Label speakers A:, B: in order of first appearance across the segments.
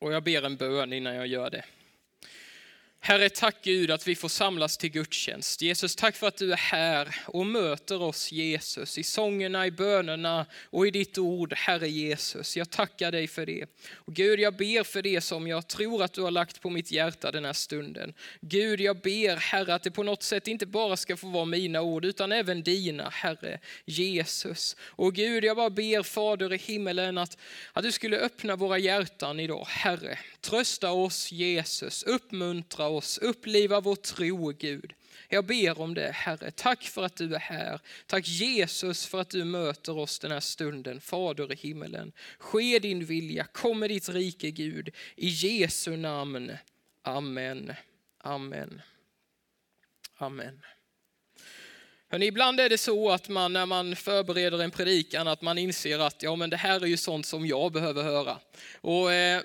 A: Och jag ber en bön innan jag gör det. Herre, tack Gud att vi får samlas till gudstjänst. Jesus, tack för att du är här och möter oss Jesus i sångerna, i bönerna och i ditt ord, Herre Jesus. Jag tackar dig för det. Och Gud, jag ber för det som jag tror att du har lagt på mitt hjärta den här stunden. Gud, jag ber Herre att det på något sätt inte bara ska få vara mina ord utan även dina, Herre Jesus. Och Gud, jag bara ber Fader i himmelen att, att du skulle öppna våra hjärtan idag, Herre. Trösta oss Jesus, uppmuntra oss, uppliva vår tro Gud. Jag ber om det Herre. Tack för att du är här. Tack Jesus för att du möter oss den här stunden. Fader i himmelen. Ske din vilja, kom med ditt rike Gud. I Jesu namn. Amen. Amen. Amen. Hörrni, ibland är det så att man när man förbereder en predikan att man inser att ja, men det här är ju sånt som jag behöver höra. Och, eh,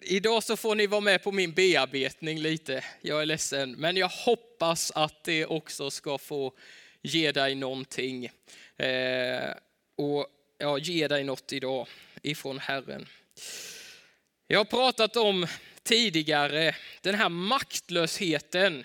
A: Idag så får ni vara med på min bearbetning lite. Jag är ledsen, men jag hoppas att det också ska få ge dig någonting. Eh, och ja, ge dig något idag ifrån Herren. Jag har pratat om tidigare den här maktlösheten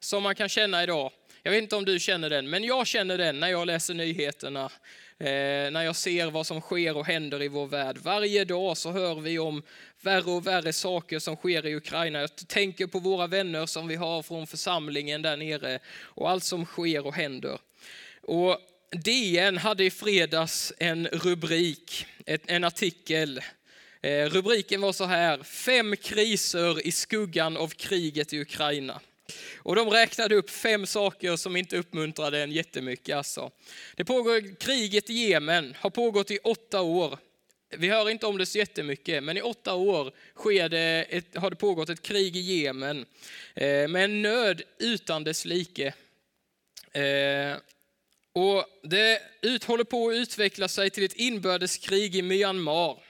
A: som man kan känna idag. Jag vet inte om du känner den, men jag känner den när jag läser nyheterna Eh, när jag ser vad som sker och händer i vår värld. Varje dag så hör vi om värre och värre saker som sker i Ukraina. Jag tänker på våra vänner som vi har från församlingen där nere och allt som sker och händer. Och DN hade i fredags en rubrik, en artikel. Eh, rubriken var så här, fem kriser i skuggan av kriget i Ukraina. Och de räknade upp fem saker som inte uppmuntrade en jättemycket. Alltså. Det pågår kriget i Jemen, har pågått i åtta år. Vi hör inte om det så jättemycket, men i åtta år sker det ett, har det pågått ett krig i Jemen eh, med en nöd utan dess like. Eh, och det ut, håller på att utveckla sig till ett inbördeskrig i Myanmar.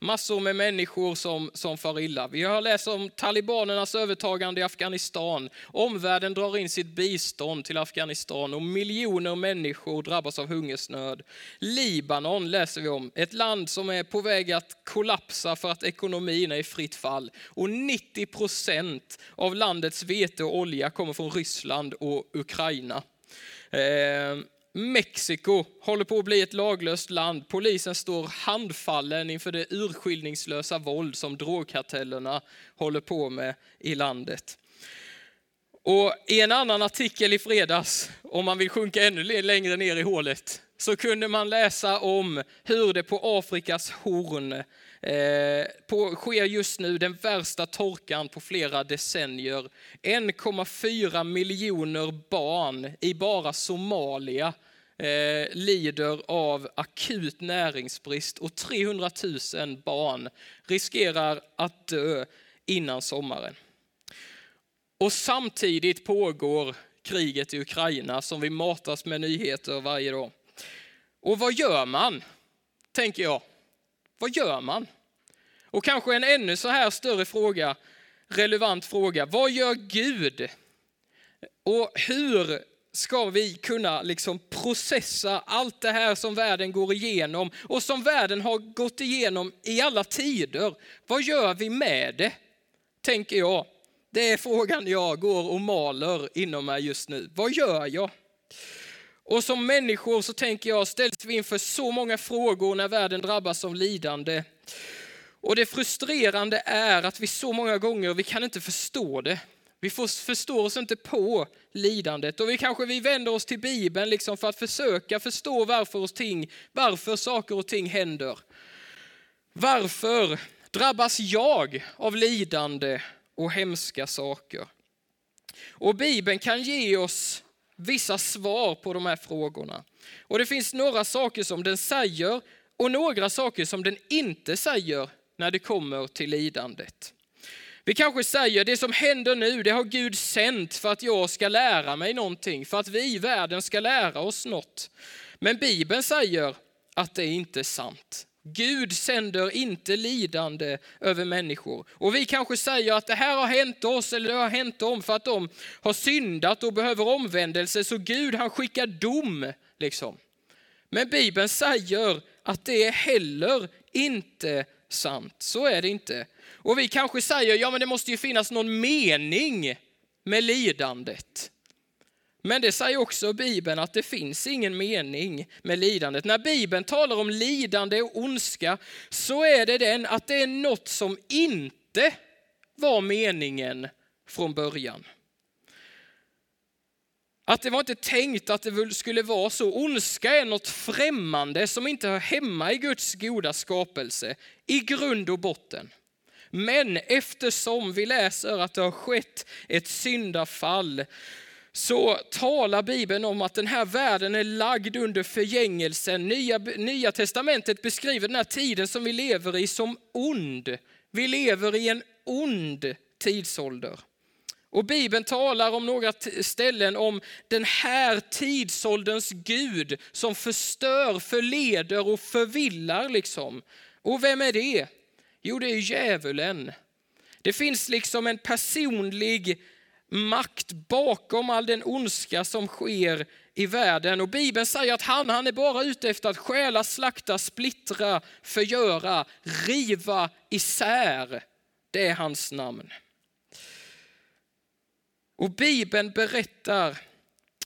A: Massor med människor som, som far illa. Vi har läst om talibanernas övertagande i Afghanistan. Omvärlden drar in sitt bistånd till Afghanistan och miljoner människor drabbas av hungersnöd. Libanon läser vi om, ett land som är på väg att kollapsa för att ekonomin är i fritt fall. Och 90 procent av landets vete och olja kommer från Ryssland och Ukraina. Eh, Mexiko håller på att bli ett laglöst land. Polisen står handfallen inför det urskiljningslösa våld som drogkartellerna håller på med i landet. Och I en annan artikel i fredags, om man vill sjunka ännu längre ner i hålet, så kunde man läsa om hur det på Afrikas horn eh, Eh, på, sker just nu den värsta torkan på flera decennier. 1,4 miljoner barn i bara Somalia eh, lider av akut näringsbrist och 300 000 barn riskerar att dö innan sommaren. Och samtidigt pågår kriget i Ukraina som vi matas med nyheter varje dag. Och vad gör man? Tänker jag. Vad gör man? Och kanske en ännu så här större fråga, relevant fråga. Vad gör Gud? Och hur ska vi kunna liksom processa allt det här som världen går igenom och som världen har gått igenom i alla tider? Vad gör vi med det? Tänker jag. Det är frågan jag går och maler inom mig just nu. Vad gör jag? Och som människor så tänker jag, ställs vi inför så många frågor när världen drabbas av lidande. Och det frustrerande är att vi så många gånger, vi kan inte förstå det. Vi förstår oss inte på lidandet och vi kanske vi vänder oss till Bibeln liksom för att försöka förstå varför, oss ting, varför saker och ting händer. Varför drabbas jag av lidande och hemska saker? Och Bibeln kan ge oss vissa svar på de här frågorna. Och det finns några saker som den säger och några saker som den inte säger när det kommer till lidandet. Vi kanske säger det som händer nu, det har Gud sänt för att jag ska lära mig någonting, för att vi i världen ska lära oss något. Men Bibeln säger att det inte är sant. Gud sänder inte lidande över människor. Och vi kanske säger att det här har hänt oss eller det har hänt dem för att de har syndat och behöver omvändelse, så Gud han skickar dom. Liksom. Men Bibeln säger att det är heller inte sant. Så är det inte. Och vi kanske säger, ja men det måste ju finnas någon mening med lidandet. Men det säger också Bibeln att det finns ingen mening med lidandet. När Bibeln talar om lidande och ondska så är det den att det är något som inte var meningen från början. Att det var inte tänkt att det skulle vara så. Ondska är något främmande som inte hör hemma i Guds goda skapelse i grund och botten. Men eftersom vi läser att det har skett ett syndafall så talar Bibeln om att den här världen är lagd under förgängelsen. Nya, Nya testamentet beskriver den här tiden som vi lever i som ond. Vi lever i en ond tidsålder. Och Bibeln talar om några ställen om den här tidsålderns Gud som förstör, förleder och förvillar. Liksom. Och vem är det? Jo, det är djävulen. Det finns liksom en personlig makt bakom all den ondska som sker i världen. Och Bibeln säger att han, han är bara ute efter att stjäla, slakta, splittra, förgöra, riva isär. Det är hans namn. Och Bibeln berättar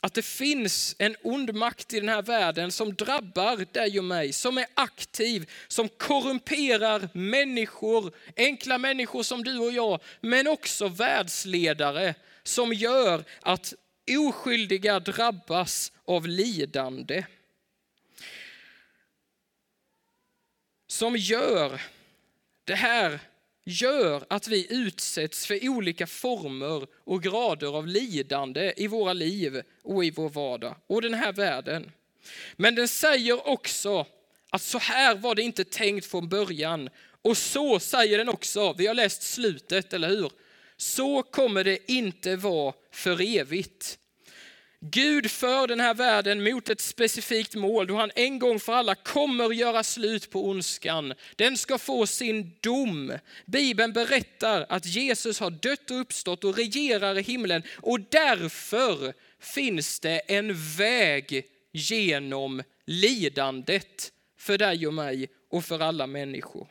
A: att det finns en ond makt i den här världen som drabbar dig och mig, som är aktiv, som korrumperar människor, enkla människor som du och jag, men också världsledare som gör att oskyldiga drabbas av lidande. Som gör det här gör att vi utsätts för olika former och grader av lidande i våra liv och i vår vardag och den här världen. Men den säger också att så här var det inte tänkt från början. Och så säger den också, vi har läst slutet, eller hur? Så kommer det inte vara för evigt. Gud för den här världen mot ett specifikt mål då han en gång för alla kommer göra slut på ondskan. Den ska få sin dom. Bibeln berättar att Jesus har dött och uppstått och regerar i himlen och därför finns det en väg genom lidandet för dig och mig och för alla människor.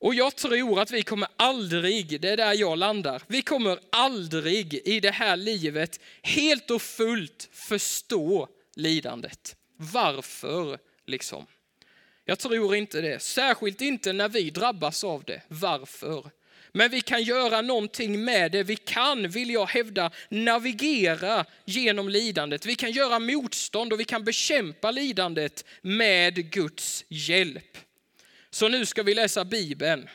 A: Och jag tror att vi kommer aldrig, det är där jag landar, vi kommer aldrig i det här livet helt och fullt förstå lidandet. Varför liksom? Jag tror inte det, särskilt inte när vi drabbas av det. Varför? Men vi kan göra någonting med det. Vi kan, vill jag hävda, navigera genom lidandet. Vi kan göra motstånd och vi kan bekämpa lidandet med Guds hjälp. Så nu ska vi läsa Bibeln.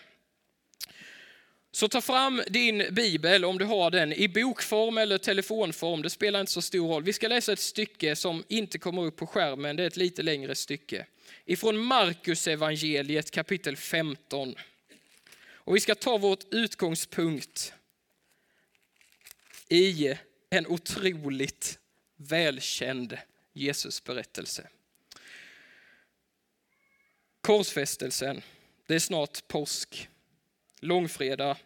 A: Så ta fram din bibel om du har den i bokform eller telefonform. Det spelar inte så stor roll. Vi ska läsa ett stycke som inte kommer upp på skärmen. Det är ett lite längre stycke. Ifrån Markus evangeliet kapitel 15. Och vi ska ta vårt utgångspunkt i en otroligt välkänd Jesusberättelse. Korsfästelsen, det är snart påsk, långfredag,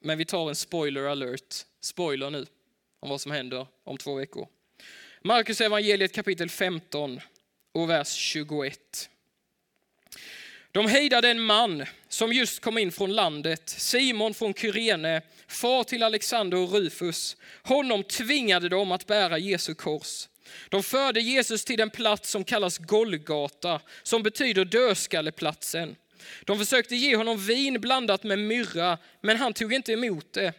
A: men vi tar en spoiler alert, spoiler nu, om vad som händer om två veckor. Markus evangeliet kapitel 15 och vers 21. De hejdade en man som just kom in från landet, Simon från Kyrene, far till Alexander och Rufus. Honom tvingade de att bära Jesu kors. De förde Jesus till den plats som kallas Golgata, som betyder dödskalleplatsen. De försökte ge honom vin blandat med myrra, men han tog inte emot det.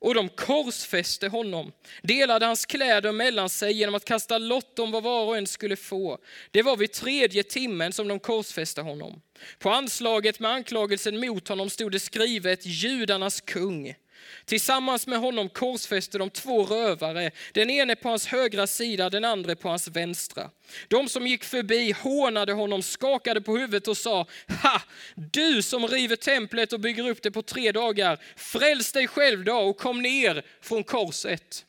A: Och de korsfäste honom, delade hans kläder mellan sig genom att kasta lott om vad var och en skulle få. Det var vid tredje timmen som de korsfäste honom. På anslaget med anklagelsen mot honom stod det skrivet judarnas kung. Tillsammans med honom korsfäste de två rövare, den ene på hans högra sida, den andra på hans vänstra. De som gick förbi hånade honom, skakade på huvudet och sa, ha, du som river templet och bygger upp det på tre dagar, fräls dig själv då och kom ner från korset.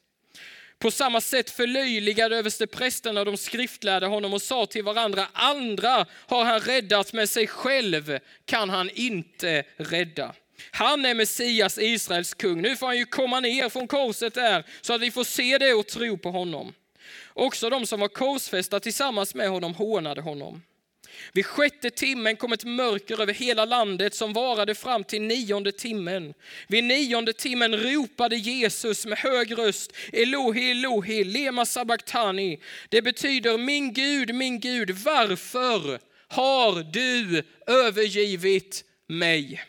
A: På samma sätt förlöjligade översteprästerna de skriftlärde honom och sa till varandra, andra har han räddat, men sig själv kan han inte rädda. Han är Messias, Israels kung. Nu får han ju komma ner från korset där så att vi får se det och tro på honom. Också de som var korsfästa tillsammans med honom hånade honom. Vid sjätte timmen kom ett mörker över hela landet som varade fram till nionde timmen. Vid nionde timmen ropade Jesus med hög röst Elohi, Elohi, lema sabachthani. Det betyder min Gud, min Gud, varför har du övergivit mig?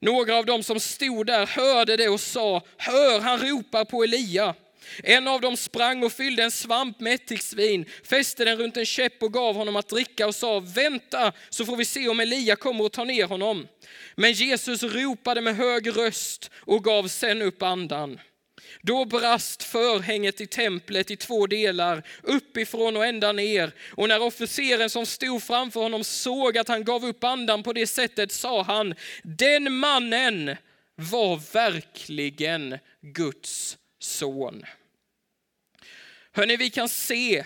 A: Några av dem som stod där hörde det och sa, hör han ropar på Elia. En av dem sprang och fyllde en svamp med ättiksvin, fäste den runt en käpp och gav honom att dricka och sa, vänta så får vi se om Elia kommer och tar ner honom. Men Jesus ropade med hög röst och gav sen upp andan. Då brast förhänget i templet i två delar, uppifrån och ända ner. Och när officeren som stod framför honom såg att han gav upp andan på det sättet sa han, den mannen var verkligen Guds son. Hörni, vi kan se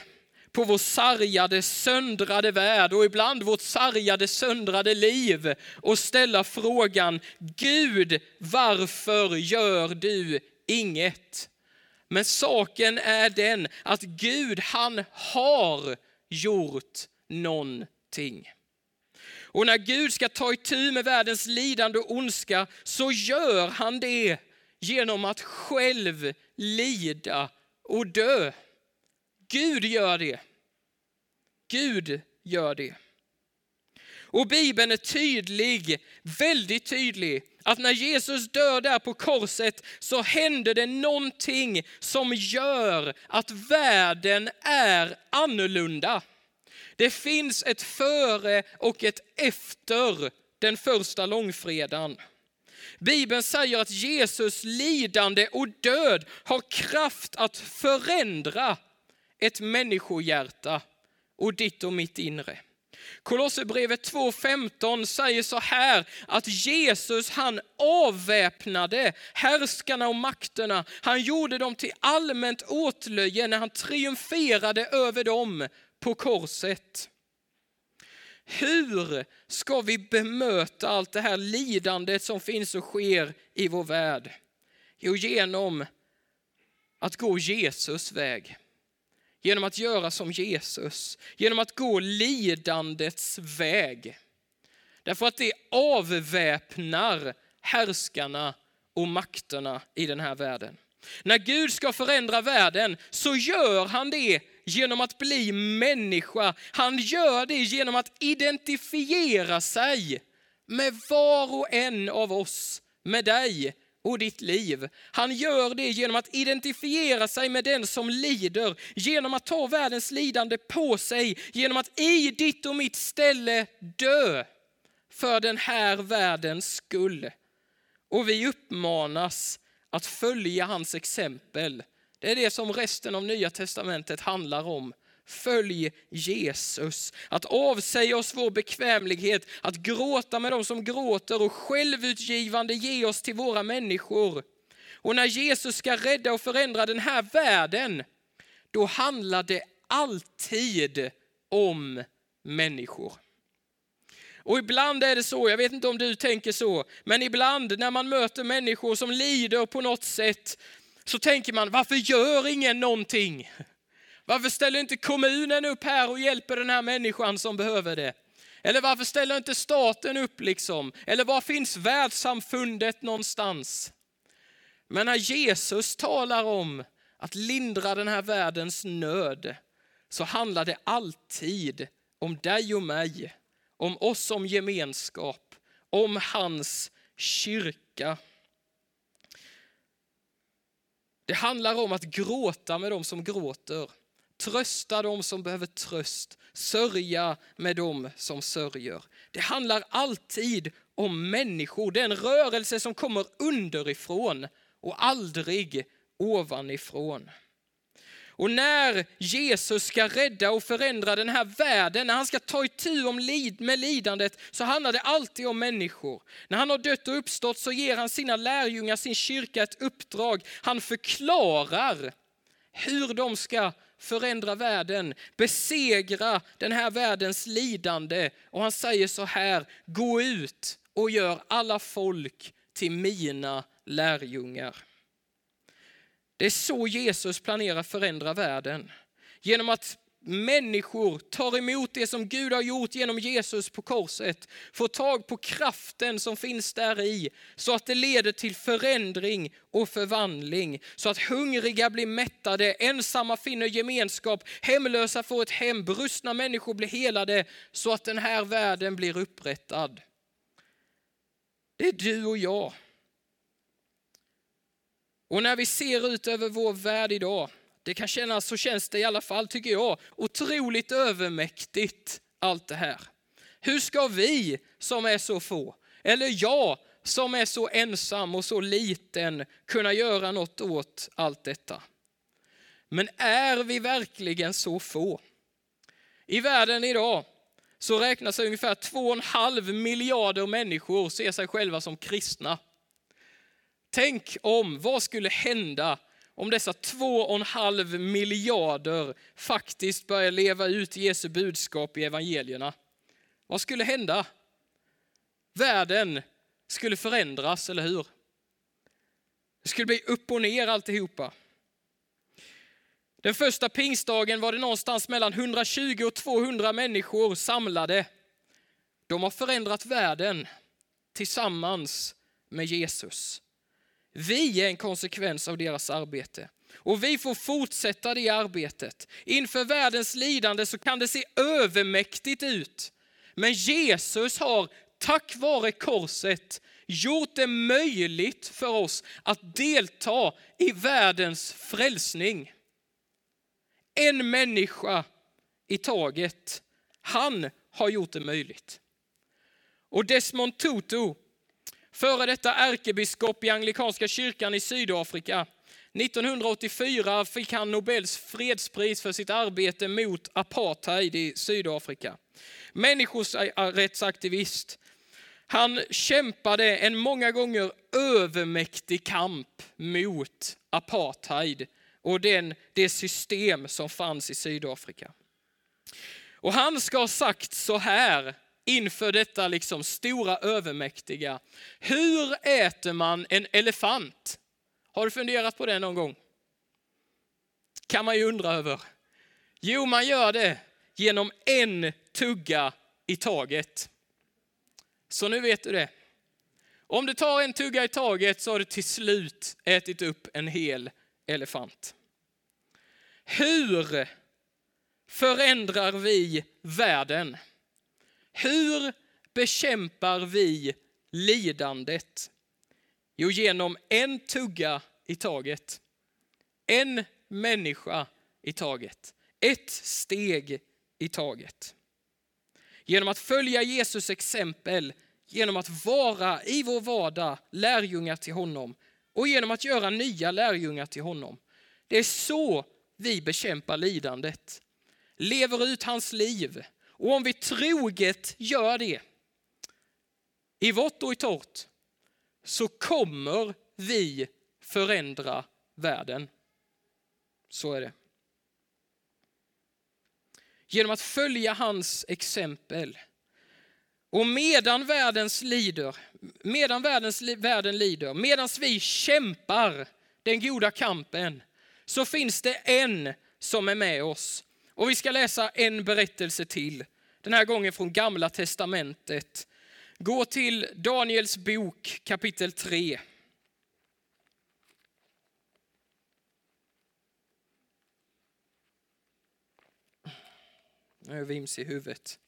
A: på vår sargade, söndrade värld och ibland vårt sargade, söndrade liv och ställa frågan, Gud, varför gör du inget? Men saken är den att Gud, han har gjort någonting. Och när Gud ska ta itu med världens lidande och ondska så gör han det genom att själv lida och dö. Gud gör det. Gud gör det. Och Bibeln är tydlig, väldigt tydlig, att när Jesus dör där på korset så händer det någonting som gör att världen är annorlunda. Det finns ett före och ett efter den första långfredagen. Bibeln säger att Jesus lidande och död har kraft att förändra ett människohjärta och ditt och mitt inre. Kolosserbrevet 2.15 säger så här att Jesus han avväpnade härskarna och makterna. Han gjorde dem till allmänt åtlöje när han triumferade över dem på korset. Hur ska vi bemöta allt det här lidandet som finns och sker i vår värld? Jo, genom att gå Jesus väg. Genom att göra som Jesus, genom att gå lidandets väg. Därför att det avväpnar härskarna och makterna i den här världen. När Gud ska förändra världen så gör han det genom att bli människa. Han gör det genom att identifiera sig med var och en av oss, med dig och ditt liv. Han gör det genom att identifiera sig med den som lider, genom att ta världens lidande på sig, genom att i ditt och mitt ställe dö för den här världens skull. Och vi uppmanas att följa hans exempel. Det är det som resten av Nya Testamentet handlar om. Följ Jesus. Att avsäga oss vår bekvämlighet, att gråta med dem som gråter och självutgivande ge oss till våra människor. Och när Jesus ska rädda och förändra den här världen, då handlar det alltid om människor. Och ibland är det så, jag vet inte om du tänker så, men ibland när man möter människor som lider på något sätt så tänker man, varför gör ingen någonting? Varför ställer inte kommunen upp här och hjälper den här människan som behöver det? Eller varför ställer inte staten upp liksom? Eller var finns världssamfundet någonstans? Men när Jesus talar om att lindra den här världens nöd så handlar det alltid om dig och mig, om oss som gemenskap, om hans kyrka. Det handlar om att gråta med dem som gråter. Trösta dem som behöver tröst, sörja med dem som sörjer. Det handlar alltid om människor, den rörelse som kommer underifrån och aldrig ovanifrån. Och när Jesus ska rädda och förändra den här världen, när han ska ta itu med lidandet, så handlar det alltid om människor. När han har dött och uppstått så ger han sina lärjungar, sin kyrka ett uppdrag. Han förklarar hur de ska förändra världen, besegra den här världens lidande. Och han säger så här, gå ut och gör alla folk till mina lärjungar. Det är så Jesus planerar förändra världen. Genom att människor tar emot det som Gud har gjort genom Jesus på korset, får tag på kraften som finns där i, så att det leder till förändring och förvandling, så att hungriga blir mättade, ensamma finner gemenskap, hemlösa får ett hem, brustna människor blir helade, så att den här världen blir upprättad. Det är du och jag. Och när vi ser ut över vår värld idag det kan kännas, så känns det i alla fall tycker jag, otroligt övermäktigt allt det här. Hur ska vi som är så få, eller jag som är så ensam och så liten kunna göra något åt allt detta? Men är vi verkligen så få? I världen idag så räknas ungefär 2,5 miljarder människor ser sig själva som kristna. Tänk om, vad skulle hända om dessa två och en halv miljarder faktiskt börjar leva ut Jesu budskap i evangelierna. Vad skulle hända? Världen skulle förändras, eller hur? Det skulle bli upp och ner alltihopa. Den första pingstdagen var det någonstans mellan 120 och 200 människor samlade. De har förändrat världen tillsammans med Jesus. Vi är en konsekvens av deras arbete. Och vi får fortsätta det arbetet. Inför världens lidande så kan det se övermäktigt ut. Men Jesus har, tack vare korset, gjort det möjligt för oss att delta i världens frälsning. En människa i taget. Han har gjort det möjligt. Och Desmond Tutu, före detta ärkebiskop i anglikanska kyrkan i Sydafrika. 1984 fick han Nobels fredspris för sitt arbete mot apartheid i Sydafrika. Människorättsaktivist. Han kämpade en många gånger övermäktig kamp mot apartheid och den, det system som fanns i Sydafrika. Och han ska ha sagt så här inför detta liksom stora övermäktiga. Hur äter man en elefant? Har du funderat på det någon gång? kan man ju undra över. Jo, man gör det genom en tugga i taget. Så nu vet du det. Om du tar en tugga i taget så har du till slut ätit upp en hel elefant. Hur förändrar vi världen? Hur bekämpar vi lidandet? Jo, genom en tugga i taget. En människa i taget. Ett steg i taget. Genom att följa Jesus exempel, genom att vara i vår vardag lärjungar till honom och genom att göra nya lärjungar till honom. Det är så vi bekämpar lidandet. Lever ut hans liv och om vi troget gör det, i vått och i torrt, så kommer vi förändra världen. Så är det. Genom att följa hans exempel. Och medan världens lider, medan världens, världen lider, medan vi kämpar den goda kampen, så finns det en som är med oss. Och vi ska läsa en berättelse till den här gången från Gamla Testamentet. Gå till Daniels bok kapitel 3. Nu är jag vims i huvudet.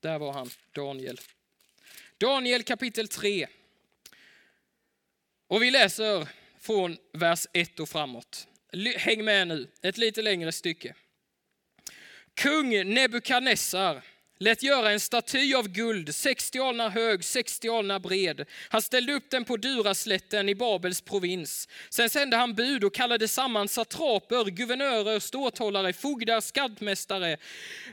A: Där var han, Daniel. Daniel kapitel 3. Och vi läser från vers 1 och framåt. Häng med nu, ett lite längre stycke. Kung Nebukadnessar lät göra en staty av guld, 60 alnar hög, 60 alnar bred. Han ställde upp den på Duraslätten i Babels provins. Sen sände han bud och kallade samman satraper, guvernörer, ståthållare, fogdar, skattmästare,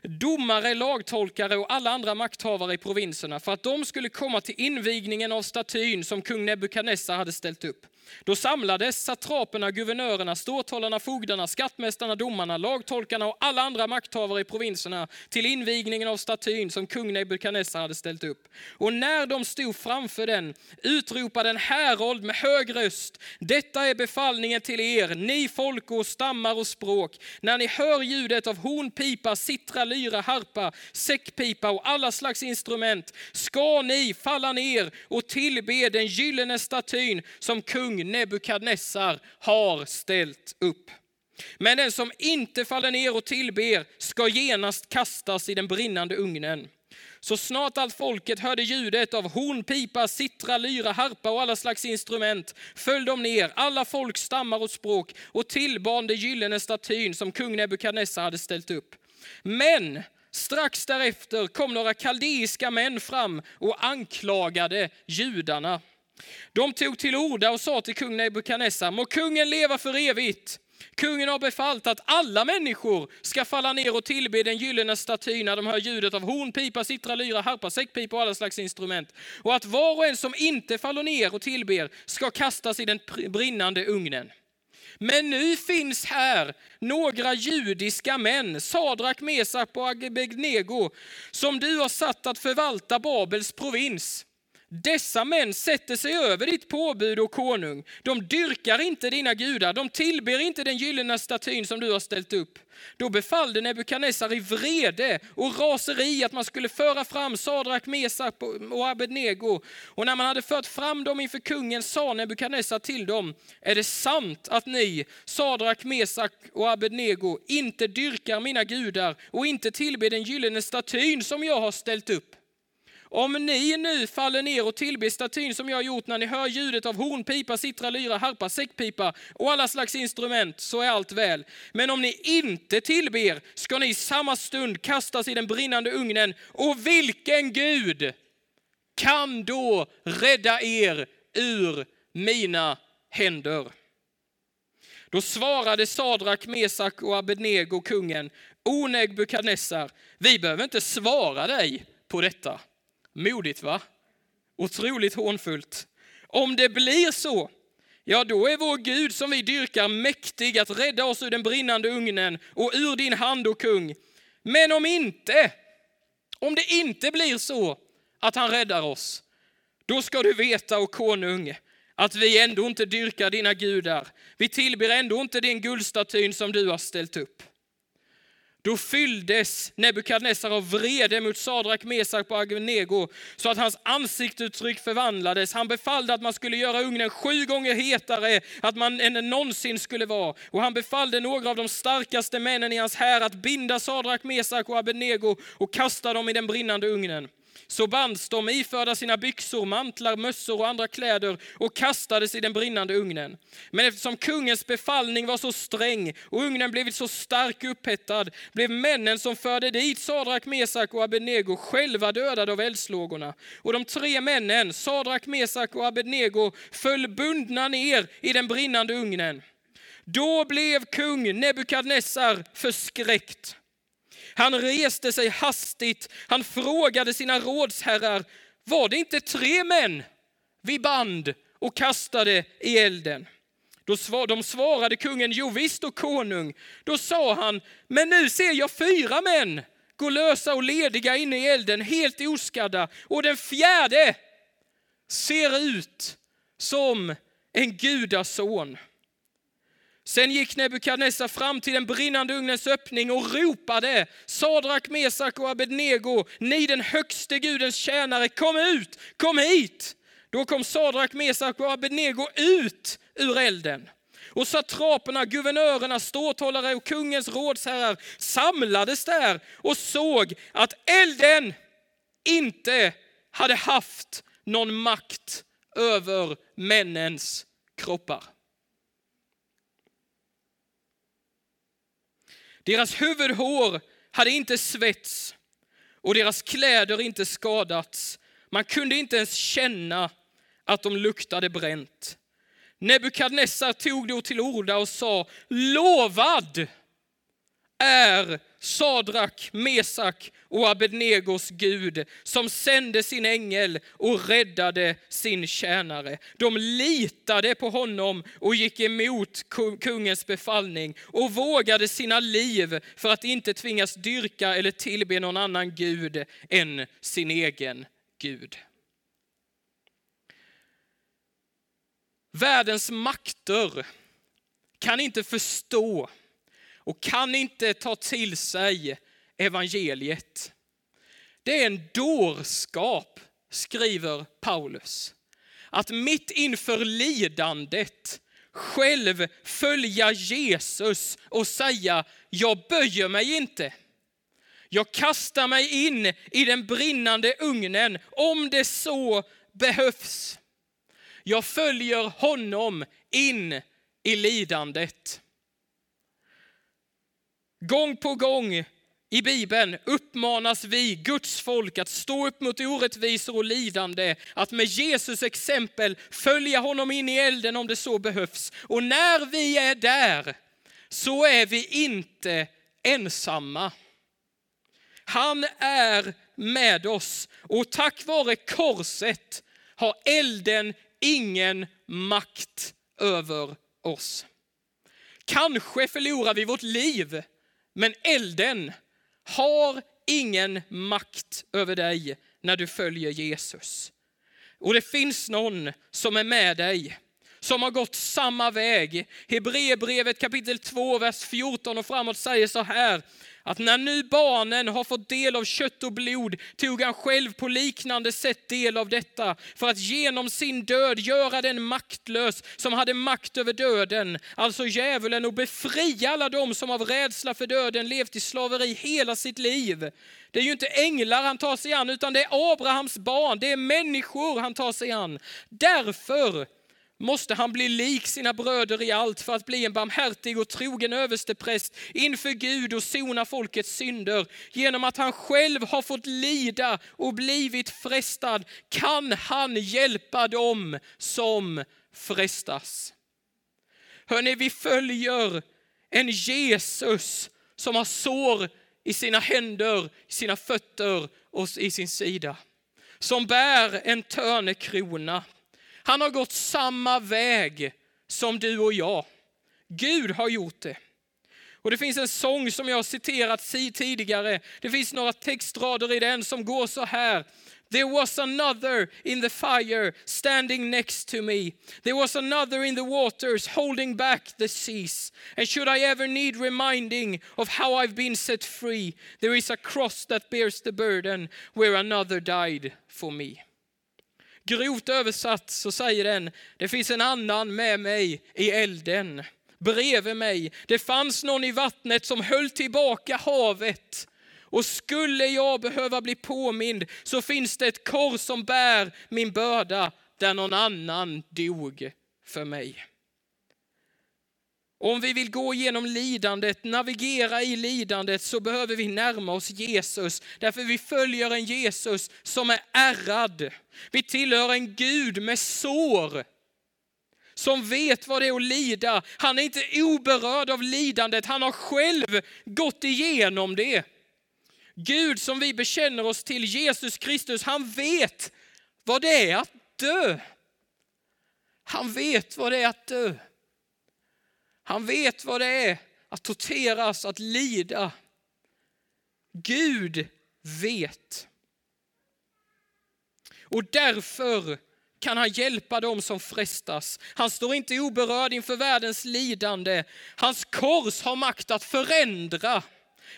A: domare, lagtolkare och alla andra makthavare i provinserna för att de skulle komma till invigningen av statyn som kung Nebukadnessar hade ställt upp. Då samlades satraperna, guvernörerna, ståthållarna, fogdarna, skattmästarna, domarna, lagtolkarna och alla andra makthavare i provinserna till invigningen av statyn som kung Nebukadnessar hade ställt upp. Och när de stod framför den utropade en härold med hög röst. Detta är befallningen till er, ni folk och stammar och språk. När ni hör ljudet av hornpipa, sittra, lyra, harpa, säckpipa och alla slags instrument ska ni falla ner och tillbe den gyllene statyn som kung kung Nebukadnessar har ställt upp. Men den som inte faller ner och tillber ska genast kastas i den brinnande ugnen. Så snart allt folket hörde ljudet av hornpipa, sittra, lyra, harpa och alla slags instrument föll de ner, alla folk, stammar och språk och tillbad den gyllene statyn som kung Nebukadnessar hade ställt upp. Men strax därefter kom några kaldeiska män fram och anklagade judarna. De tog till orda och sa till kung Nebukadnessar, må kungen leva för evigt. Kungen har befallt att alla människor ska falla ner och tillbe den gyllene statyn när de hör ljudet av horn, pipa, sittra, lyra, harpa, säckpipa och alla slags instrument. Och att var och en som inte faller ner och tillber ska kastas i den brinnande ugnen. Men nu finns här några judiska män, Sadrak, Mesak och Abednego, som du har satt att förvalta Babels provins. Dessa män sätter sig över ditt påbud och konung. De dyrkar inte dina gudar, de tillber inte den gyllene statyn som du har ställt upp. Då befallde Nebukadnessar i vrede och raseri att man skulle föra fram Sadrak, Mesak och Abednego. Och när man hade fört fram dem inför kungen sa Nebukadnessar till dem, är det sant att ni, Sadrak, Mesak och Abednego, inte dyrkar mina gudar och inte tillber den gyllene statyn som jag har ställt upp? Om ni nu faller ner och tillber statyn som jag har gjort när ni hör ljudet av hornpipa, sittra, lyra, harpa, säckpipa och alla slags instrument så är allt väl. Men om ni inte tillber ska ni i samma stund kastas i den brinnande ugnen. Och vilken Gud kan då rädda er ur mina händer? Då svarade Sadrak, Mesak och Abednego kungen, O Nebukadnessar, vi behöver inte svara dig på detta. Modigt va? Otroligt hånfullt. Om det blir så, ja då är vår Gud som vi dyrkar mäktig att rädda oss ur den brinnande ugnen och ur din hand, och kung. Men om inte, om det inte blir så att han räddar oss, då ska du veta, och konung, att vi ändå inte dyrkar dina gudar. Vi tillber ändå inte din guldstatyn som du har ställt upp. Då fylldes Nebukadnessar av vrede mot Sadrak, Mesak och Abednego så att hans ansiktsuttryck förvandlades. Han befallde att man skulle göra ugnen sju gånger hetare att man, än den någonsin skulle vara. Och han befallde några av de starkaste männen i hans här att binda Sadrak, Mesak och Abednego och kasta dem i den brinnande ugnen. Så bands de iförda sina byxor, mantlar, mössor och andra kläder och kastades i den brinnande ugnen. Men eftersom kungens befallning var så sträng och ugnen blivit så stark upphettad blev männen som förde dit Sadrak, Mesak och Abednego själva dödade av eldslågorna. Och de tre männen, Sadrak, Mesak och Abednego, föll bundna ner i den brinnande ugnen. Då blev kung Nebukadnessar förskräckt han reste sig hastigt, han frågade sina rådsherrar, var det inte tre män vi band och kastade i elden? de svarade kungen, jo visst och konung. Då sa han, men nu ser jag fyra män gå lösa och lediga inne i elden, helt oskadda. Och den fjärde ser ut som en gudason. Sen gick Nebukadnessar fram till den brinnande ugnens öppning och ropade, Sadrak, Mesak och Abednego, ni den högste Gudens tjänare, kom ut, kom hit. Då kom Sadrak, Mesak och Abednego ut ur elden. Och satraperna, guvernörerna, ståthållare och kungens rådsherrar samlades där och såg att elden inte hade haft någon makt över männens kroppar. Deras huvudhår hade inte svetts och deras kläder inte skadats. Man kunde inte ens känna att de luktade bränt. Nebukadnessar tog då till orda och sa, lovad är Sadrak, Mesak och Abednegos Gud som sände sin ängel och räddade sin tjänare. De litade på honom och gick emot kungens befallning och vågade sina liv för att inte tvingas dyrka eller tillbe någon annan gud än sin egen Gud. Världens makter kan inte förstå och kan inte ta till sig evangeliet. Det är en dårskap, skriver Paulus. Att mitt inför lidandet själv följa Jesus och säga, jag böjer mig inte. Jag kastar mig in i den brinnande ugnen om det så behövs. Jag följer honom in i lidandet. Gång på gång i Bibeln uppmanas vi, Guds folk, att stå upp mot orättvisor och lidande, att med Jesus exempel följa honom in i elden om det så behövs. Och när vi är där så är vi inte ensamma. Han är med oss och tack vare korset har elden ingen makt över oss. Kanske förlorar vi vårt liv, men elden har ingen makt över dig när du följer Jesus. Och det finns någon som är med dig, som har gått samma väg. Hebreerbrevet kapitel 2, vers 14 och framåt säger så här, att när nu barnen har fått del av kött och blod tog han själv på liknande sätt del av detta för att genom sin död göra den maktlös som hade makt över döden, alltså djävulen och befria alla dem som av rädsla för döden levt i slaveri hela sitt liv. Det är ju inte änglar han tar sig an utan det är Abrahams barn, det är människor han tar sig an. Därför måste han bli lik sina bröder i allt för att bli en barmhärtig och trogen överstepräst inför Gud och sona folkets synder. Genom att han själv har fått lida och blivit frestad kan han hjälpa dem som frestas. Hörrni, vi följer en Jesus som har sår i sina händer, i sina fötter och i sin sida. Som bär en törnekrona han har gått samma väg som du och jag. Gud har gjort det. Och Det finns en sång som jag har citerat tidigare. Det finns några textrader i den som går så här. There was another in the fire standing next to me. There was another in the waters holding back the seas. And should I ever need reminding of how I've been set free, there is a cross that bears the burden where another died for me. Grovt översatt så säger den, det finns en annan med mig i elden, bredvid mig. Det fanns någon i vattnet som höll tillbaka havet. Och skulle jag behöva bli påmind så finns det ett kors som bär min börda där någon annan dog för mig. Om vi vill gå igenom lidandet, navigera i lidandet, så behöver vi närma oss Jesus. Därför vi följer en Jesus som är ärrad. Vi tillhör en Gud med sår. Som vet vad det är att lida. Han är inte oberörd av lidandet, han har själv gått igenom det. Gud som vi bekänner oss till, Jesus Kristus, han vet vad det är att dö. Han vet vad det är att dö. Han vet vad det är att torteras, att lida. Gud vet. Och därför kan han hjälpa dem som frestas. Han står inte oberörd inför världens lidande. Hans kors har makt att förändra,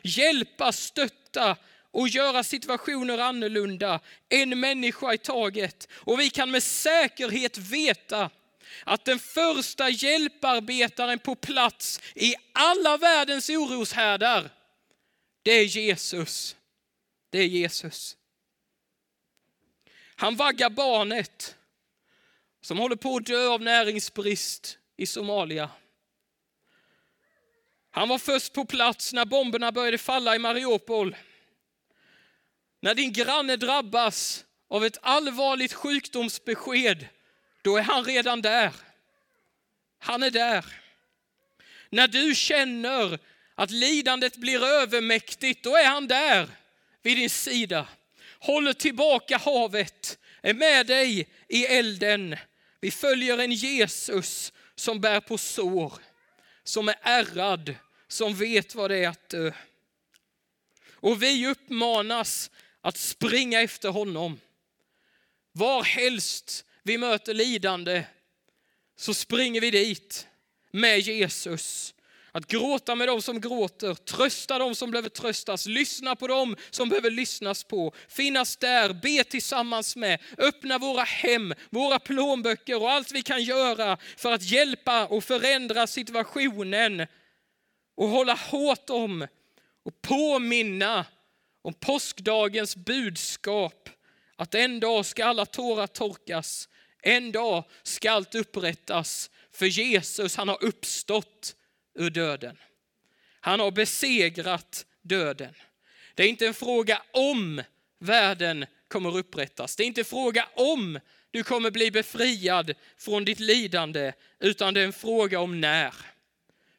A: hjälpa, stötta och göra situationer annorlunda. En människa i taget. Och vi kan med säkerhet veta att den första hjälparbetaren på plats i alla världens oroshärdar, det är Jesus. Det är Jesus. Han vaggar barnet som håller på att dö av näringsbrist i Somalia. Han var först på plats när bomberna började falla i Mariupol. När din granne drabbas av ett allvarligt sjukdomsbesked då är han redan där. Han är där. När du känner att lidandet blir övermäktigt, då är han där vid din sida. Håller tillbaka havet, är med dig i elden. Vi följer en Jesus som bär på sår, som är ärrad, som vet vad det är att dö. Och vi uppmanas att springa efter honom. Var helst vi möter lidande så springer vi dit med Jesus. Att gråta med dem som gråter, trösta dem som behöver tröstas, lyssna på dem som behöver lyssnas på, finnas där, be tillsammans med, öppna våra hem, våra plånböcker och allt vi kan göra för att hjälpa och förändra situationen och hålla hårt om och påminna om påskdagens budskap att en dag ska alla tårar torkas, en dag ska allt upprättas, för Jesus han har uppstått ur döden. Han har besegrat döden. Det är inte en fråga om världen kommer upprättas. Det är inte en fråga om du kommer bli befriad från ditt lidande, utan det är en fråga om när.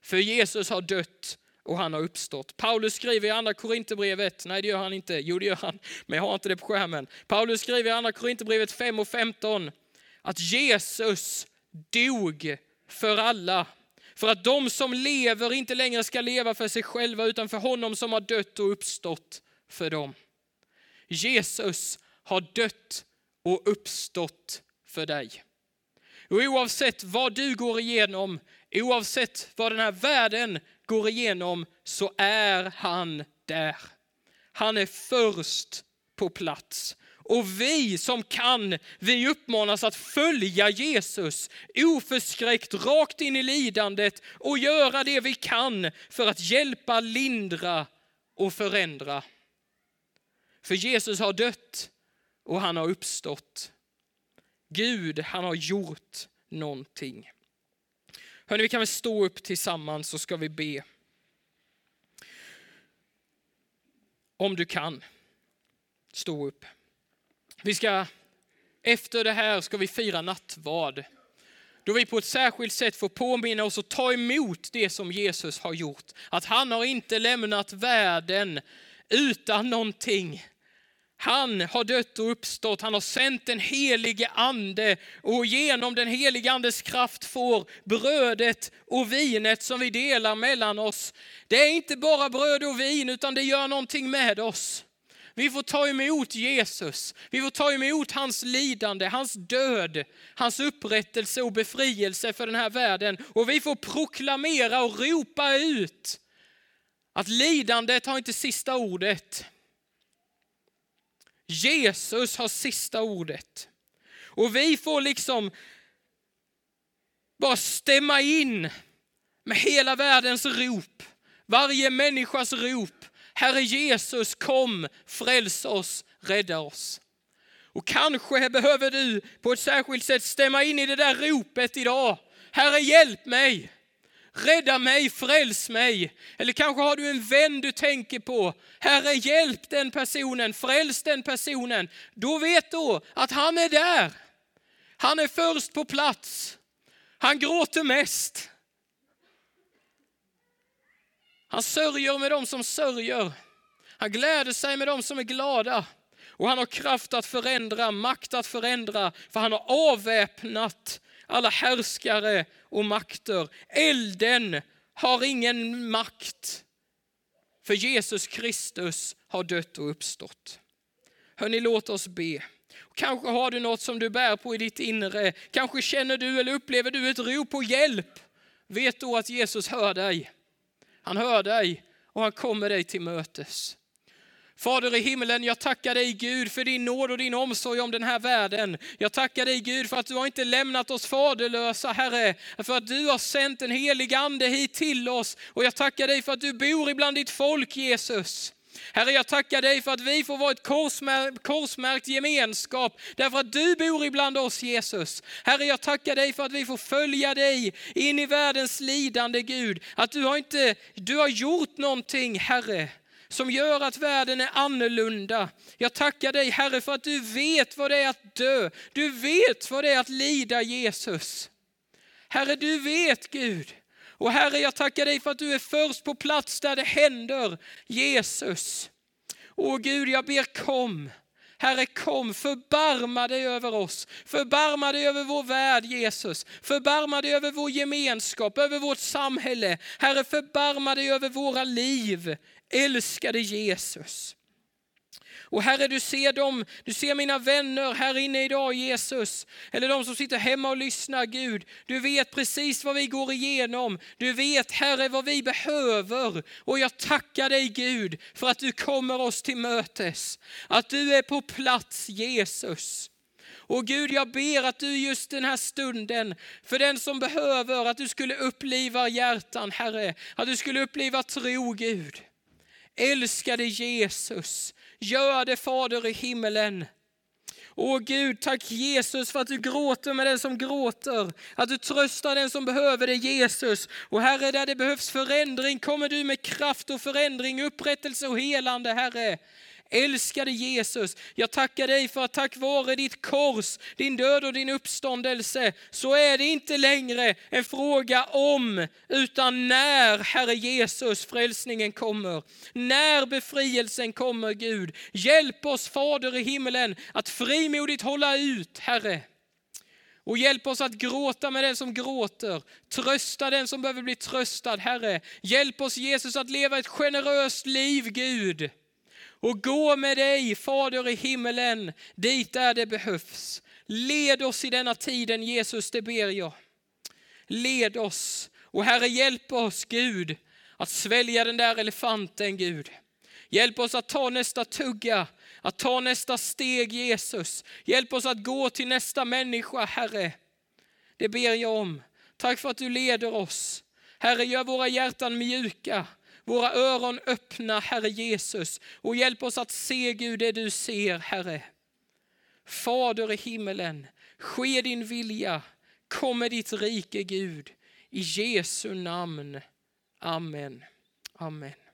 A: För Jesus har dött och han har uppstått. Paulus skriver i andra Korinthierbrevet, nej det gör han inte, jo det gör han, men jag har inte det på skärmen. Paulus skriver i andra Korinthierbrevet 5 och 15 att Jesus dog för alla. För att de som lever inte längre ska leva för sig själva utan för honom som har dött och uppstått för dem. Jesus har dött och uppstått för dig. Och oavsett vad du går igenom, oavsett vad den här världen går igenom, så är han där. Han är först på plats. Och vi som kan, vi uppmanas att följa Jesus oförskräckt rakt in i lidandet och göra det vi kan för att hjälpa, lindra och förändra. För Jesus har dött och han har uppstått. Gud, han har gjort någonting. Hörrni, vi kan väl stå upp tillsammans så ska vi be. Om du kan, stå upp. Vi ska, efter det här ska vi fira nattvard. Då vi på ett särskilt sätt får påminna oss och ta emot det som Jesus har gjort. Att han har inte lämnat världen utan någonting. Han har dött och uppstått, han har sänt den helige ande och genom den helige andes kraft får brödet och vinet som vi delar mellan oss. Det är inte bara bröd och vin utan det gör någonting med oss. Vi får ta emot Jesus, vi får ta emot hans lidande, hans död, hans upprättelse och befrielse för den här världen. Och vi får proklamera och ropa ut att lidandet har inte sista ordet. Jesus har sista ordet. Och vi får liksom bara stämma in med hela världens rop, varje människas rop. Herre Jesus, kom, fräls oss, rädda oss. Och kanske behöver du på ett särskilt sätt stämma in i det där ropet idag. Herre, hjälp mig. Rädda mig, fräls mig. Eller kanske har du en vän du tänker på. Herre, hjälp den personen, fräls den personen. Då vet du att han är där. Han är först på plats. Han gråter mest. Han sörjer med dem som sörjer. Han gläder sig med dem som är glada. Och han har kraft att förändra, makt att förändra, för han har avväpnat alla härskare och makter. Elden har ingen makt, för Jesus Kristus har dött och uppstått. Hörni, låt oss be. Kanske har du något som du bär på i ditt inre. Kanske känner du eller upplever du ett rop på hjälp. Vet då att Jesus hör dig. Han hör dig och han kommer dig till mötes. Fader i himlen, jag tackar dig Gud för din nåd och din omsorg om den här världen. Jag tackar dig Gud för att du har inte lämnat oss faderlösa Herre, för att du har sänt en helig ande hit till oss. Och jag tackar dig för att du bor ibland ditt folk Jesus. Herre, jag tackar dig för att vi får vara ett korsmärkt, korsmärkt gemenskap, därför att du bor ibland oss Jesus. Herre, jag tackar dig för att vi får följa dig in i världens lidande Gud. Att du har, inte, du har gjort någonting, Herre, som gör att världen är annorlunda. Jag tackar dig Herre för att du vet vad det är att dö. Du vet vad det är att lida Jesus. Herre, du vet Gud. Och Herre, jag tackar dig för att du är först på plats där det händer. Jesus. Åh Gud, jag ber kom. Herre kom, förbarma dig över oss. Förbarma dig över vår värld Jesus. Förbarma dig över vår gemenskap, över vårt samhälle. Herre förbarma dig över våra liv. Älskade Jesus. Och Herre, du ser dem, du ser mina vänner här inne idag Jesus. Eller de som sitter hemma och lyssnar Gud. Du vet precis vad vi går igenom. Du vet Herre vad vi behöver. Och jag tackar dig Gud för att du kommer oss till mötes. Att du är på plats Jesus. Och Gud, jag ber att du just den här stunden, för den som behöver, att du skulle uppliva hjärtan, Herre. Att du skulle uppliva tro, Gud. Älskade Jesus, Gör det Fader i himmelen. Åh Gud, tack Jesus för att du gråter med den som gråter. Att du tröstar den som behöver det Jesus. Och Herre, där det behövs förändring kommer du med kraft och förändring, upprättelse och helande Herre. Älskade Jesus, jag tackar dig för att tack vare ditt kors, din död och din uppståndelse, så är det inte längre en fråga om, utan när, Herre Jesus, frälsningen kommer. När befrielsen kommer, Gud. Hjälp oss, Fader i himmelen, att frimodigt hålla ut, Herre. Och hjälp oss att gråta med den som gråter, trösta den som behöver bli tröstad, Herre. Hjälp oss Jesus att leva ett generöst liv, Gud och gå med dig, Fader i himmelen, dit där det behövs. Led oss i denna tiden, Jesus, det ber jag. Led oss. Och Herre, hjälp oss, Gud, att svälja den där elefanten, Gud. Hjälp oss att ta nästa tugga, att ta nästa steg, Jesus. Hjälp oss att gå till nästa människa, Herre. Det ber jag om. Tack för att du leder oss. Herre, gör våra hjärtan mjuka våra öron öppna, Herre Jesus, och hjälp oss att se Gud det du ser, Herre. Fader i himmelen, ske din vilja, kom med ditt rike Gud. I Jesu namn. Amen. Amen.